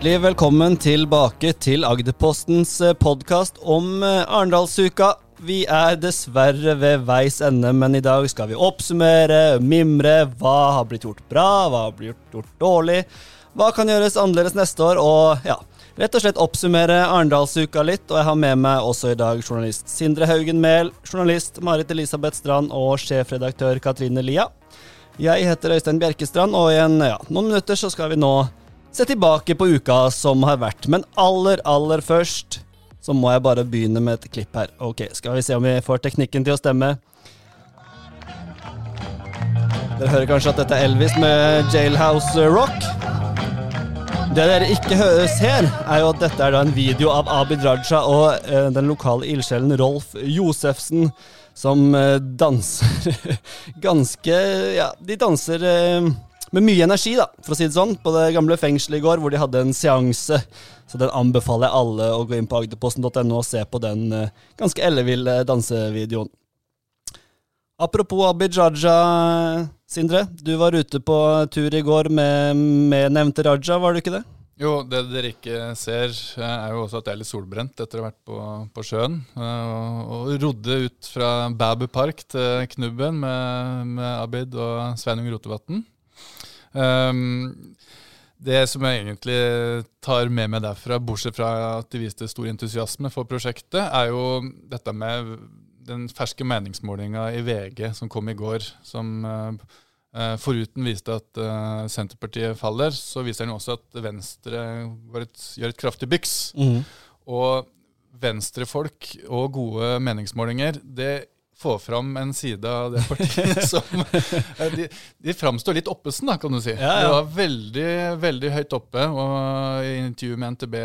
Hjertelig velkommen tilbake til Agderpostens podkast om eh, Arendalsuka. Vi er dessverre ved veis ende, men i dag skal vi oppsummere, mimre. Hva har blitt gjort bra, hva har blitt gjort dårlig? Hva kan gjøres annerledes neste år? Og ja, rett og slett oppsummere Arendalsuka litt. Og jeg har med meg også i dag journalist Sindre Haugen Mehl, journalist Marit Elisabeth Strand og sjefredaktør Katrine Lia. Jeg heter Øystein Bjerkestrand, og i ja, noen minutter så skal vi nå se tilbake på uka som har vært. Men aller, aller først så må jeg bare begynne med et klipp her. Ok, Skal vi se om vi får teknikken til å stemme. Dere hører kanskje at dette er Elvis med Jailhouse Rock. Det dere ikke ser, er jo at dette er da en video av Abid Raja og eh, den lokale ildsjelen Rolf Josefsen, som eh, danser ganske Ja, de danser eh, med mye energi, da, for å si det sånn, på det gamle fengselet i går, hvor de hadde en seanse. Så den anbefaler jeg alle å gå inn på agderposten.no og se på den uh, ganske elleville dansevideoen. Apropos Abid Raja, Sindre. Du var ute på tur i går med, med nevnte Raja, var du ikke det? Jo, det dere ikke ser, er jo også at jeg er litt solbrent etter å ha vært på, på sjøen. Og rodde ut fra Bæbu park til Knubben med, med Abid og Sveinung Rotevatn. Um, det som jeg egentlig tar med meg derfra, bortsett fra at de viste stor entusiasme for prosjektet, er jo dette med den ferske meningsmålinga i VG som kom i går, som uh, foruten viste at uh, Senterpartiet faller, så viser den også at Venstre et, gjør et kraftig byks. Mm. Og venstrefolk og gode meningsmålinger, det få fram en side av det partiet som eh, De, de framstår litt oppesen, da, kan du si. Ja, ja. De var veldig veldig høyt oppe. og I intervju med NTB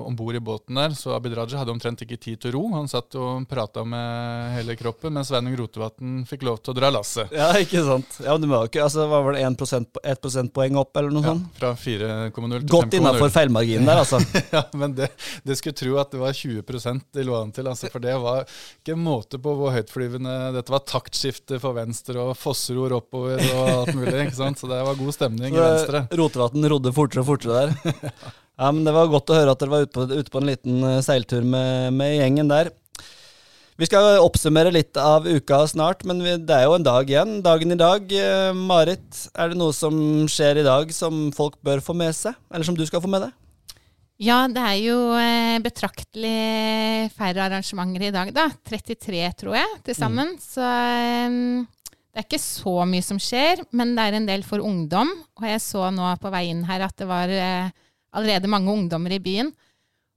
om bord i båten der, så Abid Raja hadde omtrent ikke tid til ro. Han satt og prata med hele kroppen, mens Sveinung Rotevatn fikk lov til å dra lasset. Ja, ikke sant. Ja, men det var ikke, altså, var vel 1 1 prosentpoeng opp, eller noe ja, sånt? Fra 4,0 til 5,0. Godt innafor feilmarginen der, altså. ja, men det, det, skulle tro at det var 20% de lå an til, altså, for det var ikke måte på hvor høytflyvende kunne, dette var taktskifte for Venstre og fossror oppover og alt mulig. ikke sant? Så det var god stemning i Venstre. Rotevatn rodde fortere og fortere der. ja, men Det var godt å høre at dere var ute på, ute på en liten eh, seiltur med, med, gjengen der. Vi skal oppsummere litt av uka snart, men vi, det er jo en dag igjen. Dagen i dag. Eh, Marit, er det noe som skjer i dag som folk bør få med seg? Eller som du skal få med deg? Ja, det er jo eh, betraktelig færre arrangementer i dag, da. 33, tror jeg, til sammen. Mm. Så um, det er ikke så mye som skjer, men det er en del for ungdom. Og jeg så nå på vei inn her at det var uh, allerede mange ungdommer i byen.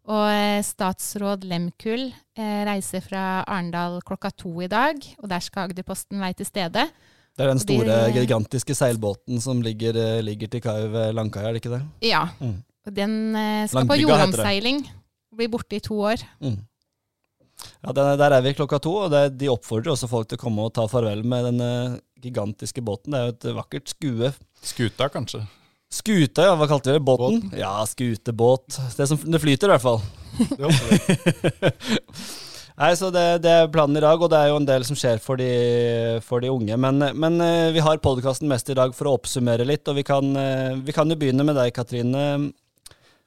Og statsråd Lemkull uh, reiser fra Arendal klokka to i dag, og der skal Agderposten være til stede. Det er den store, de, gigantiske seilbåten som ligger, ligger til kai ved Langkaia, er det ikke det? Ja. Mm. Den eh, skal Langbrygga, på jordomseiling. Blir borte i to år. Mm. Ja, Der er vi klokka to, og det, de oppfordrer også folk til å komme og ta farvel med denne gigantiske båten. Det er jo et vakkert skue. Skuta, kanskje? Skuta, ja. Hva kalte vi det? Båten? båten. Ja, skutebåt. Det, som, det flyter i hvert fall. Nei, så det, det, er planen i dag, og det er jo en del som skjer for de, for de unge. Men, men, eh, vi har podkasten mest i dag for å oppsummere litt, og vi kan, eh, vi kan jo begynne med deg, Katrine.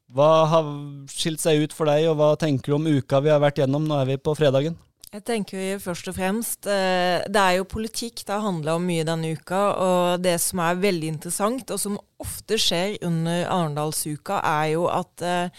Hva har skilt seg ut for deg, og hva tenker du om uka vi har vært gjennom? Nå er vi på fredagen. Jeg tenker først og fremst eh, Det er jo politikk det har handla om mye denne uka. Og det som er veldig interessant, og som ofte skjer under Arendalsuka, er jo at eh,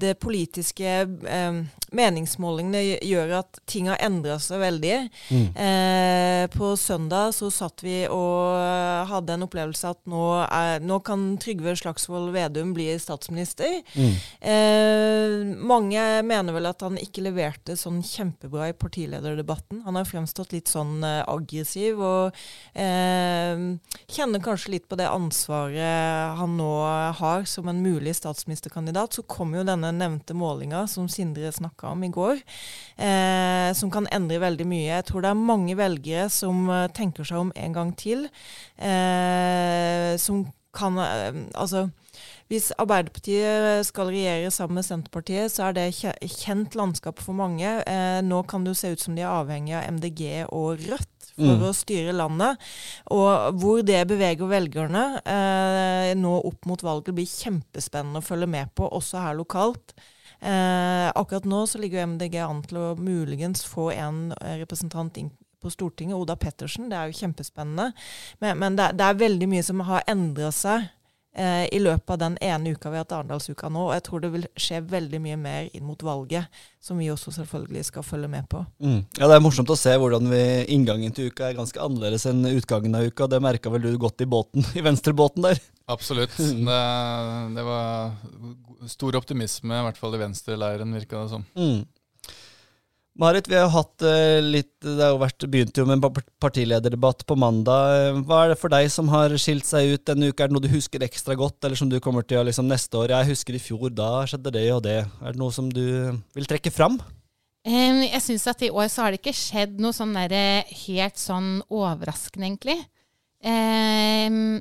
det politiske eh, meningsmålingene gjør at ting har endra seg veldig. Mm. Eh, på søndag så satt vi og hadde en opplevelse at nå, er, nå kan Trygve Slagsvold Vedum bli statsminister. Mm. Eh, mange mener vel at han ikke leverte sånn kjempebra i partilederdebatten. Han har fremstått litt sånn eh, aggressiv og eh, kjenner kanskje litt på det ansvaret han nå har som en mulig statsministerkandidat, så kommer jo denne nevnte målinga som Sindre snakka om i går, eh, som kan endre veldig mye. Jeg tror det er mange velgere som eh, tenker seg om en gang til, eh, som kan eh, Altså hvis Arbeiderpartiet skal regjere sammen med Senterpartiet, så er det kjent landskap for mange. Eh, nå kan det jo se ut som de er avhengig av MDG og Rødt for Mm. å styre landet. Og hvor det beveger velgerne eh, nå opp mot valget, blir kjempespennende å følge med på, også her lokalt. Eh, akkurat nå så ligger MDG an til å muligens få en eh, representant inn på Stortinget, Oda Pettersen. Det er jo kjempespennende. Men, men det, det er veldig mye som har endra seg eh, i løpet av den ene uka vi har hatt Arendalsuka nå. Og jeg tror det vil skje veldig mye mer inn mot valget, som vi også selvfølgelig skal følge med på. Mm. Ja, Det er morsomt å se hvordan vi, inngangen til uka er ganske annerledes enn utgangen av uka. Det merka vel du godt i båten, i venstrebåten der. Absolutt. Det, det var stor optimisme, i hvert fall i venstreleiren, virka det som. Mm. Marit, vi har hatt eh, litt Det har jo vært, begynte jo med en partilederdebatt på mandag. Hva er det for deg som har skilt seg ut denne uka? Er det noe du husker ekstra godt, eller som du kommer til å liksom neste år Jeg husker i fjor, da skjedde det og det. Er det noe som du vil trekke fram? Jeg syns at i år så har det ikke skjedd noe sånn der, helt sånn overraskende, egentlig. Em,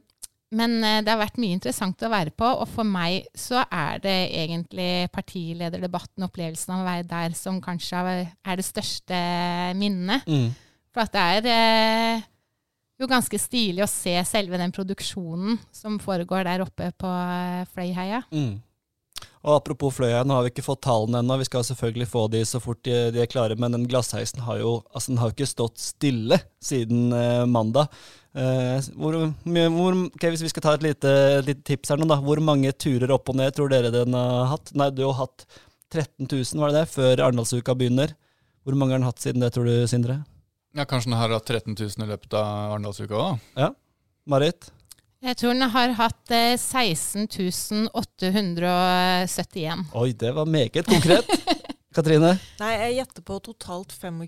men eh, det har vært mye interessant å være på, og for meg så er det egentlig partilederdebatten, opplevelsen av å være der, som kanskje er- det største minnet. Mm. For at det er eh, jo ganske stilig å se selve den produksjonen som foregår der oppe på eh, Fløyheia. Mm. Og Apropos Fløya, nå har vi ikke fått tallene ennå. Vi skal selvfølgelig få de så fort de, de er klare. Men den glassheisen har jo altså den har ikke stått stille siden eh, mandag. Eh, hvor, hvor, okay, hvis vi skal ta et lite, et lite tips her nå, da. Hvor mange turer opp og ned tror dere den har hatt? Nei, du har hatt 13 000, var det det? Før Arendalsuka begynner. Hvor mange har den hatt siden det, tror du, Sindre? Ja, Kanskje den har hatt 13 000 i løpet av Arendalsuka òg? Marit? Jeg tror den har hatt 16.871. Oi, det var meget konkret. Katrine? Nei, jeg gjetter på totalt 25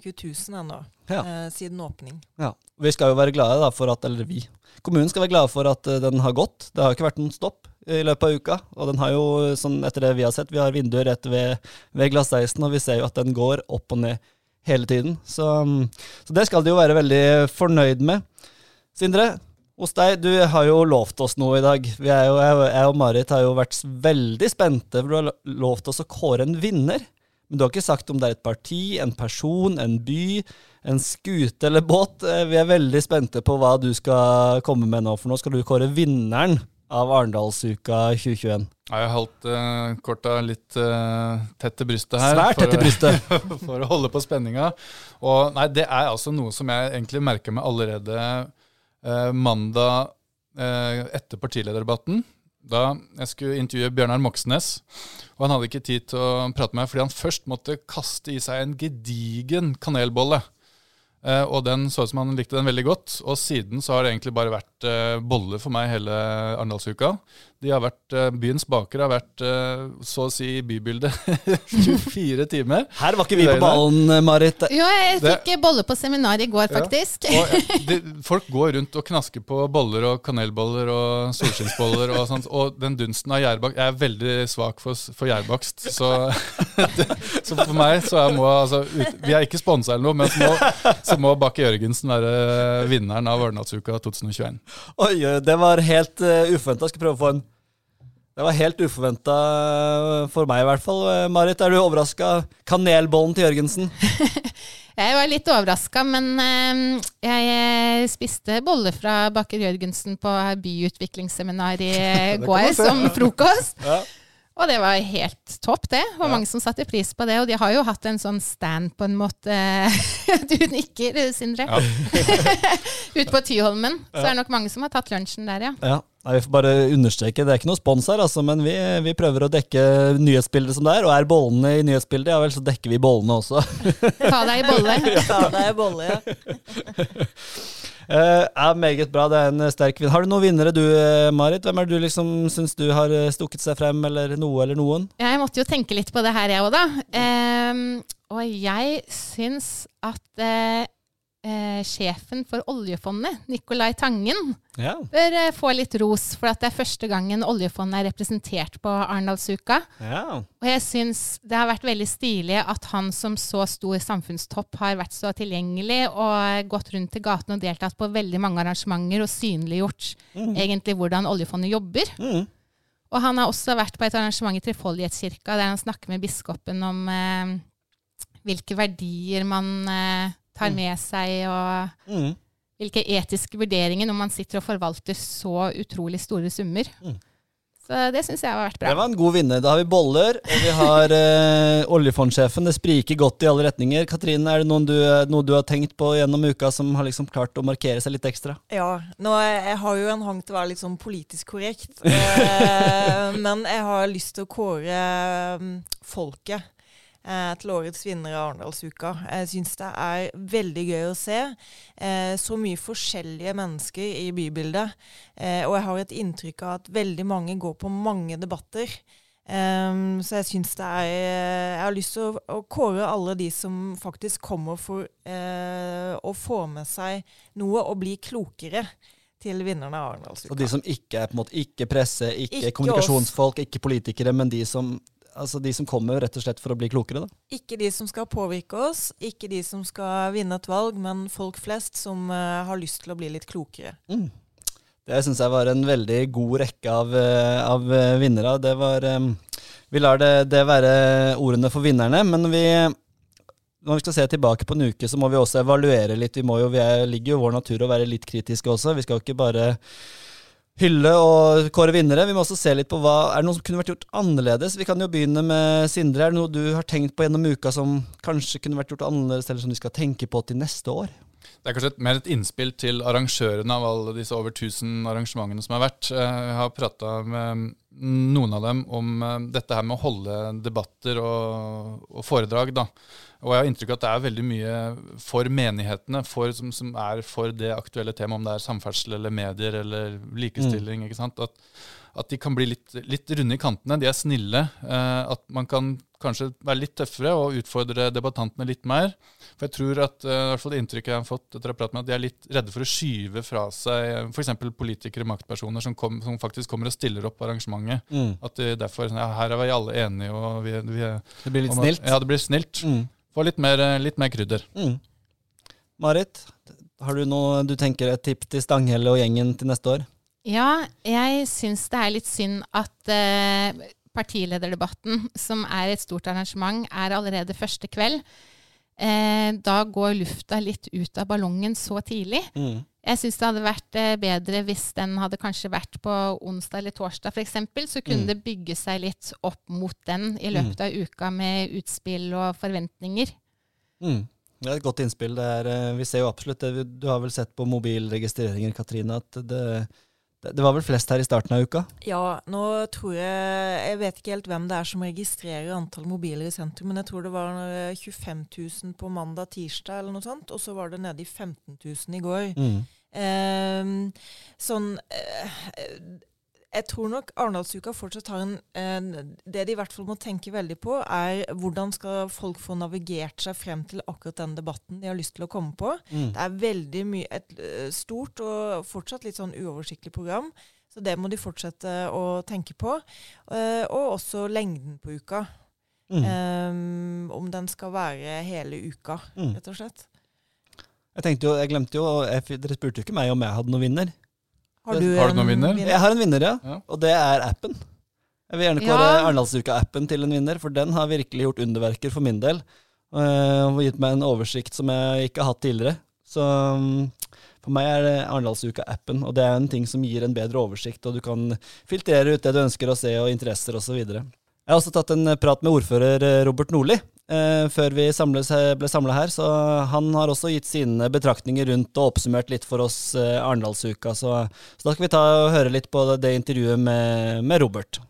000 ennå, Ja. eh, siden åpning. Ja, Vi skal jo være glade da for at Eller vi. Kommunen skal være glade for at eh, den har gått. Det har ikke vært noen stopp i løpet av uka. Og den har jo, sånn etter det vi har sett, vi har vinduer rett ved, ved glassheisen, og vi ser jo at den går opp og ned hele tiden. Så, mm, så det skal de jo være veldig fornøyd med. Sindre, hos deg, du har jo lovt oss noe i dag. Vi er jo, jeg, og Marit har jo vært veldig spente, for du har lovt oss å kåre en vinner. Men du har ikke sagt om det er et parti, en person, en by, en skute eller båt. Eh, Vi er veldig spente på hva du skal komme med nå, for nå skal du kåre vinneren av Arendalsuka 2021. Jeg har holdt uh, korta litt uh, tett til brystet her. Svært tett til brystet. for å holde på spenninga. Og nei, det er altså noe som jeg egentlig merker meg allerede eh, mandag eh, etter partilederdebatten. Da jeg skulle intervjue Bjørnar Moxnes. Og han hadde ikke tid til å prate med meg fordi han først måtte kaste i seg en gedigen kanelbolle. Eh, og den så ut som han likte den veldig godt. Og siden så har det egentlig bare vært eh, boller for meg hele Arendalsuka. De har vært, eh, Byens baker har vært eh, så å si i bybildet 24 timer. Her var ikke vi på ballen, Marit. Jo, jeg Det- fikk bolle på seminar i går, Ja. faktisk. Og eh, de, folk går rundt og knasker på boller og kanelboller og solskinnsboller og sånt. Og den dunsten av gjærbakst Jeg er veldig svak for, for gjærbakst, så, så for meg så er må altså ut, Vi er ikke sponsa eller noe, men så må, så må Bakke Jørgensen være vinneren av Ørnatsuka 2021. Oi, det var helt uh, uforventa. Skal prøve å få en Det var helt uforventa for meg, i hvert fall. Marit, er du overraska? Kanelbollen til Jørgensen? Jeg var litt overraska, men eh, jeg spiste boller fra Baker Jørgensen på byutviklingsseminar i eh, går som frokost. Ja. Og det var helt topp, det. Det var Ja. mange som satte pris på det. Og de har jo hatt en sånn stand på en måte Du nikker, Sindre. Ja. Ut på Tyholmen. Så er det nok mange som har tatt lunsjen der, ja. Ja, Nei, Vi får bare understreke, det er ikke noe spons her, altså, men vi, vi prøver å dekke nyhetsbildet som det er. Og er bollene i nyhetsbildet, ja vel, så dekker vi bollene også. Ta deg i bolle. Ja, deg i bolle, ja. Uh, er meget bra, det er en sterk vinn. Har du noen vinnere du, eh, Marit? Hvem er det du liksom syns du har eh, stukket seg frem, eller noe eller noen? Jeg måtte jo tenke litt på det her, jeg òg, da. Um, og jeg syns at eh, eh, sjefen for oljefondet, Nicolai Tangen, Ja. bør eh, få litt ros for at det er første gangen oljefondet er representert på Arendalsuka. ja. Og jeg syns det har vært veldig stilig at han som så stor samfunnstopp har vært så tilgjengelig og gått rundt til gaten og deltatt på veldig mange arrangementer og synliggjort egentlig hvordan oljefondet jobber. Mm. Og han har også vært på et arrangement i Trefoldighetskirka der han snakker med biskopen om eh, hvilke verdier man eh, tar med seg, og Mm. hvilke etiske vurderinger når man sitter og forvalter så utrolig store summer. Mm. Så det syns jeg har vært bra. Det var en god vinner. Da har vi boller, og vi har eh, oljefondsjefen. Det spriker godt i alle retninger. Katrine, er det noen du, noe du har tenkt på gjennom uka som har liksom klart å markere seg litt ekstra? Ja. Nå, jeg, har jo en hang til å være litt sånn politisk korrekt. Eh, men jeg har lyst til å kåre mm, folket til årets vinner av Arendalsuka. Jeg syns det er veldig gøy å se eh, så mye forskjellige mennesker i bybildet. Eh, og jeg har et inntrykk av at veldig mange går på mange debatter. Um, så jeg syns det er Jeg har lyst til å, å kåre alle de som faktisk kommer for uh, å få med seg noe og bli klokere til vinnerne av Arendalsuka. Og de som ikke er på en måte ikke presse, ikke, Ikke kommunikasjonsfolk, ikke politikere, men de som, altså de som kommer rett og slett for å bli klokere, da. Ikke de som skal påvirke oss, ikke de som skal vinne et valg, men folk flest som uh, har lyst til å bli litt klokere. Mm. Det syns jeg var en veldig god rekke av, eh, av eh, vinnere. Det var um, Vi lar det, det være ordene for vinnerne, men vi når vi skal se tilbake på en uke, så må vi også evaluere litt. Vi, må jo, vi er, ligger jo i vår natur å være litt kritiske også. Vi skal jo ikke bare hylle og kåre vinnere. Vi må også se litt på hva Er det noe som kunne vært gjort annerledes? Vi kan jo begynne med Sindre. Er det noe du har tenkt på gjennom uka som kanskje kunne vært gjort annerledes, eller som du skal tenke på til neste år? Det er kanskje et, mer et innspill til arrangørene av alle disse over 1000 arrangementene som har vært. Eh, Jeg har prata med noen av dem om eh, dette her med å holde debatter og, og foredrag. da. Og jeg har inntrykk av at det er veldig mye for menighetene for, som, som er for det aktuelle temaet, om det er samferdsel eller medier eller likestilling. ikke sant? At, at de kan bli litt, litt runde i kantene. De er snille. Eh, at man kan kanskje være litt tøffere og utfordre debattantene litt mer. For jeg tror at eh, i hvert fall det inntrykket jeg har fått etter å ha pratet med, at de er litt redde for å skyve fra seg f.eks. politikere, maktpersoner, som, kom, som faktisk kommer og stiller opp på arrangementet. Mm. At de derfor ja, her er vi alle enige, og vi, vi Det blir litt om snilt. Ja, det blir snilt. Mm. Få litt mer, eh, litt mer krydder. Mm. Marit, har du noe du tenker et tips til Stanghelle og gjengen til neste år? Ja, jeg syns det er litt synd at eh, partilederdebatten, som er et stort arrangement, er allerede første kveld. Eh, da går lufta litt ut av ballongen så tidlig. Mm. Jeg syns det hadde vært eh, bedre hvis den hadde kanskje vært på onsdag eller torsdag f.eks. Så kunne Mm. det bygge seg litt opp mot den i løpet av uka med utspill og forventninger. Mm. Det er et godt innspill. Det er, eh, vi ser jo absolutt det. Du har vel sett på mobilregistreringer, Katrine, at det, det, var vel flest her i starten av uka? Ja, nå tror jeg Jeg vet ikke helt hvem det er som registrerer antall mobiler i sentrum, men jeg tror det var eh, 25 000 på mandag-tirsdag eller noe sånt, og så var det nede i 15 000 i går. Mm. Eh, sånn eh, Jeg tror nok Arendalsuka fortsatt har en eh, Det de i hvert fall må tenke veldig på, er hvordan skal folk få navigert seg frem til akkurat den debatten de har lyst til å komme på. Mm. Det er veldig mye et eh, stort og fortsatt litt sånn uoversiktlig program. Så det må de fortsette å tenke på. Eh, og også lengden på uka. Mm. Um, om den skal være hele uka, Mm. rett og slett. Jeg tenkte jo, jeg glemte jo, jeg, dere spurte jo ikke meg om jeg hadde noen vinner. Har du, Har du noen vinner? Jeg har en vinner, ja. Ja. Og det er appen. Jeg vil gjerne kåre Ja. Arendalsuka-appen til en vinner, for den har virkelig gjort underverker for min del. eh, Og gitt meg en oversikt som jeg ikke har hatt tidligere. Så mm, for meg er det Arendalsuka-appen, og det er en ting som gir en bedre oversikt, og du kan filtrere ut det du ønsker å se, og interesser osv. Jeg har også tatt en prat med ordfører eh, Robert Nordli før vi samles, ble samla her, så han har også gitt sine betraktninger rundt og oppsummert litt for oss eh, Arendalsuka. Så, så da skal vi ta og høre litt på det, det intervjuet med, med Robert.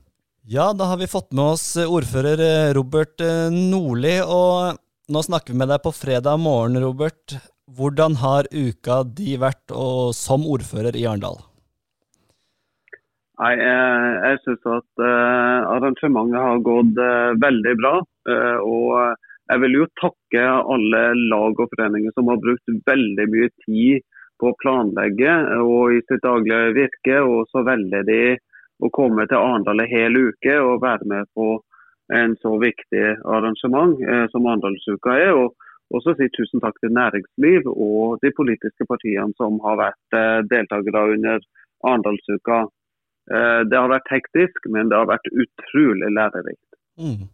Ja, da har vi fått med oss eh, ordfører eh, Robert eh, Nordli, og nå snakker vi med deg på fredag morgen, Robert. Hvordan har uka di vært og, som ordfører i Arendal? Nei, jeg, jeg syns at eh, arrangementet har gått eh, veldig bra. Eh, og jeg vil jo takke alle lag og foreninger som har brukt veldig mye tid på å planlegge og i sitt daglige virke. Og så velger de å komme til Arendal en hel uke og være med på en så viktig arrangement eh, som Arendalsuka er. Og også si tusen takk til næringsliv og de politiske partiene som har vært eh, deltakere under Arendalsuka. Det har vært hektisk, men det har vært utrolig lærerikt. Mm.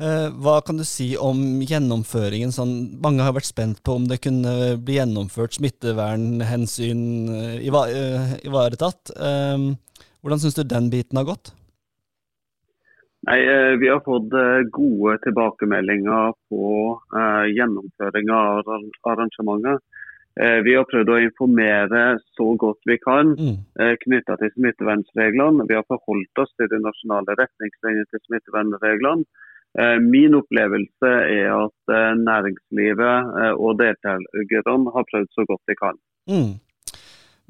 Eh, hva kan du si om gjennomføringen? Sånn, mange har vært spent på om det kunne bli gjennomført smittevernhensyn ivaretatt. Hvordan syns du den biten har gått? Nei, eh, Vi har fått eh, gode tilbakemeldinger på gjennomføringa av arrangementet. Vi har prøvd å informere så godt vi kan mm. knytta til smittevernreglene. Vi har forholdt oss til de nasjonale retningslinjene til smittevernreglene. Uh, min opplevelse er at næringslivet og deltakerne har prøvd så godt de kan. Mm.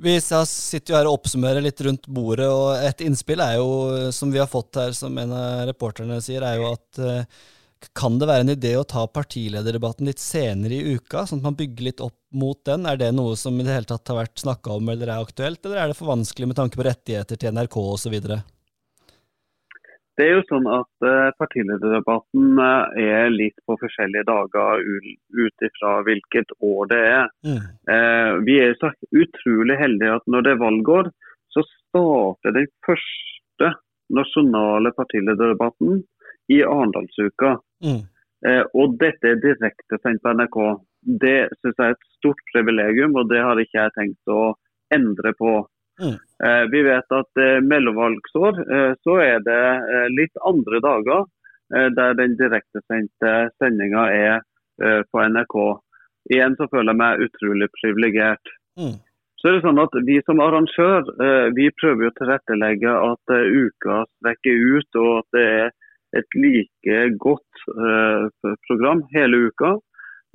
Vi sitter jo her og oppsummerer litt rundt bordet, og et innspill er jo, som vi har fått her, som en av reporterne sier, er jo at kan det være en idé å ta partilederdebatten litt senere i uka, sånn at man bygger litt opp mot den? Er det noe som i det hele tatt har vært snakka om eller er aktuelt, eller er det for vanskelig med tanke på rettigheter til NRK osv.? Det er jo sånn at uh, Partilederdebatten uh, er litt på forskjellige dager ut ifra hvilket år det er. Mm. Uh, vi er så utrolig heldige at når det er valgår, så starter den første nasjonale partilederdebatten i Arendalsuka. Mm. og dette er direktesendt på NRK. Det syns jeg er et stort privilegium, og det har ikke jeg tenkt å endre på. Mm. Eh, vi vet at eh, mellomvalgsår eh, så er det litt andre dager der den direktesendte sendinga er på NRK. Igjen så føler jeg meg utrolig privilegert. Mm. Så er det sånn at Vi som arrangør vi prøver å tilrettelegge at uka strekker ut, og at det er et like godt program hele uka.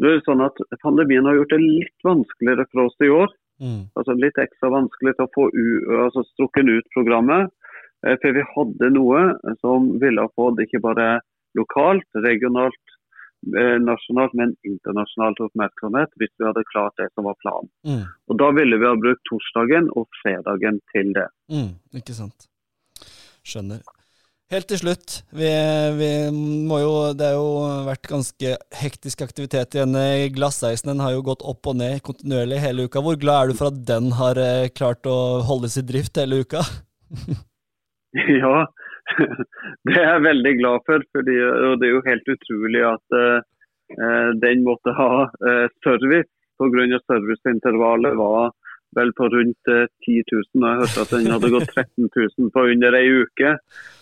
Det er sånn at Pandemien har gjort det litt vanskeligere for oss i år. Mm. Altså litt ekstra vanskelig til å få altså strukken ut programmet. Eh, for vi hadde noe som ville ha fått ikke bare lokalt, regionalt, eh, nasjonalt, men internasjonalt oppmerksomhet hvis vi hadde klart det som var planen. Mm. Og Da ville vi ha brukt torsdagen og fredagen til det. Mm, ikke sant. Skjønner. Helt til slutt, vi, vi, må jo Det har jo vært ganske hektisk aktivitet igjen. Glasseisen den har jo gått opp og ned kontinuerlig hele uka. Hvor glad er du for at den har eh, klart å holdes i drift hele uka? ja, det er jeg veldig glad for. Fordi, og det er jo helt utrolig at uh, den måtte ha uh, service pga. serviceintervallet var vel på rundt 10 eh, 000. Og jeg hørte at den hadde gått 13 000 på under ei uke.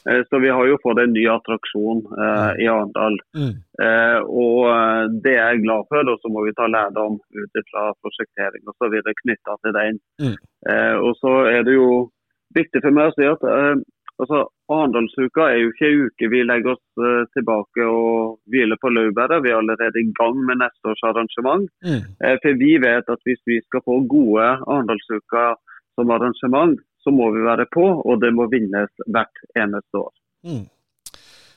Eh, så vi har jo fått en ny attraksjon eh, i Arendal. Mm. Eh, og det er jeg glad for. Og så må vi ta lærdom ut fra prosjektering osv. knytta til den. Mm. Eh, og så er det jo viktig for meg å si at altså, Arendalsuka er jo ikke en uke vi legger oss uh, tilbake og hviler på laurbæret. Vi er allerede i gang med neste års arrangement. Mm. Uh, for vi vet at hvis vi skal få gode Arendalsuka som arrangement, så må vi være på, og det må vinnes hvert eneste år. Mm.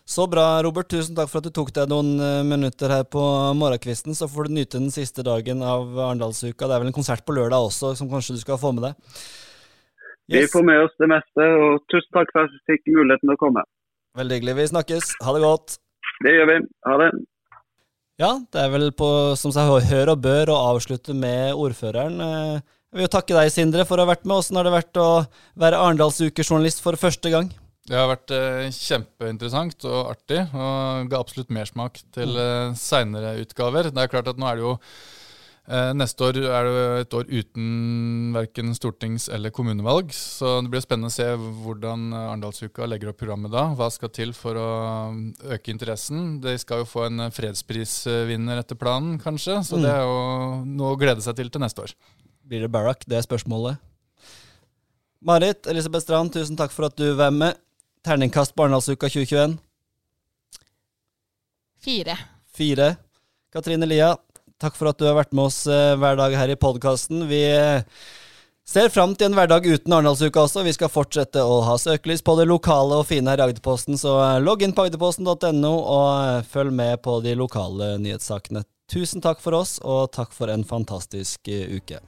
Så bra, Robert. Tusen takk for at du tok deg noen eh, minutter her på morgenkvisten. Så får du nyte den siste dagen av Arendalsuka. Det er vel en konsert på lørdag også som kanskje du skal få med deg? Yes. Vi får med oss det meste, og tusen takk for at jeg fikk muligheten til å komme. Veldig hyggelig. Vi snakkes. Ha det godt. Det gjør vi. Ha det. Ja, det er vel på som seg hør og bør å avslutte med ordføreren. Eh, jeg vil jo takke deg, Sindre, for å ha vært med. Åssen har det vært å være Arendalsukejournalist for første gang? Det har vært eh, kjempeinteressant og artig, og ga absolutt mersmak til eh, seinere utgaver. Det er klart at nå er det jo neste år er det et år uten verken stortings- eller kommunevalg, så det blir spennende å se hvordan Arendalsuka legger opp programmet da. Hva skal til for å øke interessen? De skal jo få en fredsprisvinner etter planen, kanskje, så mm. det er jo noe å glede seg til til neste år. Blir det Barack? Det er spørsmålet. Marit Elisabeth Strand, tusen takk for at du var med. Terningkast på Arendalsuka 2021? Fire. Fire. Katrine Lia, Takk for at du har vært med oss eh, hver dag her i podkasten. Vi eh, ser fram til en hverdag uten Arendalsuka også. Vi skal fortsette å ha søkelys på det lokale og fine her i Agderposten, så eh, logg inn på agderposten.no og følg med på de lokale nyhetssakene. Tusen takk for oss, og takk for en fantastisk uke.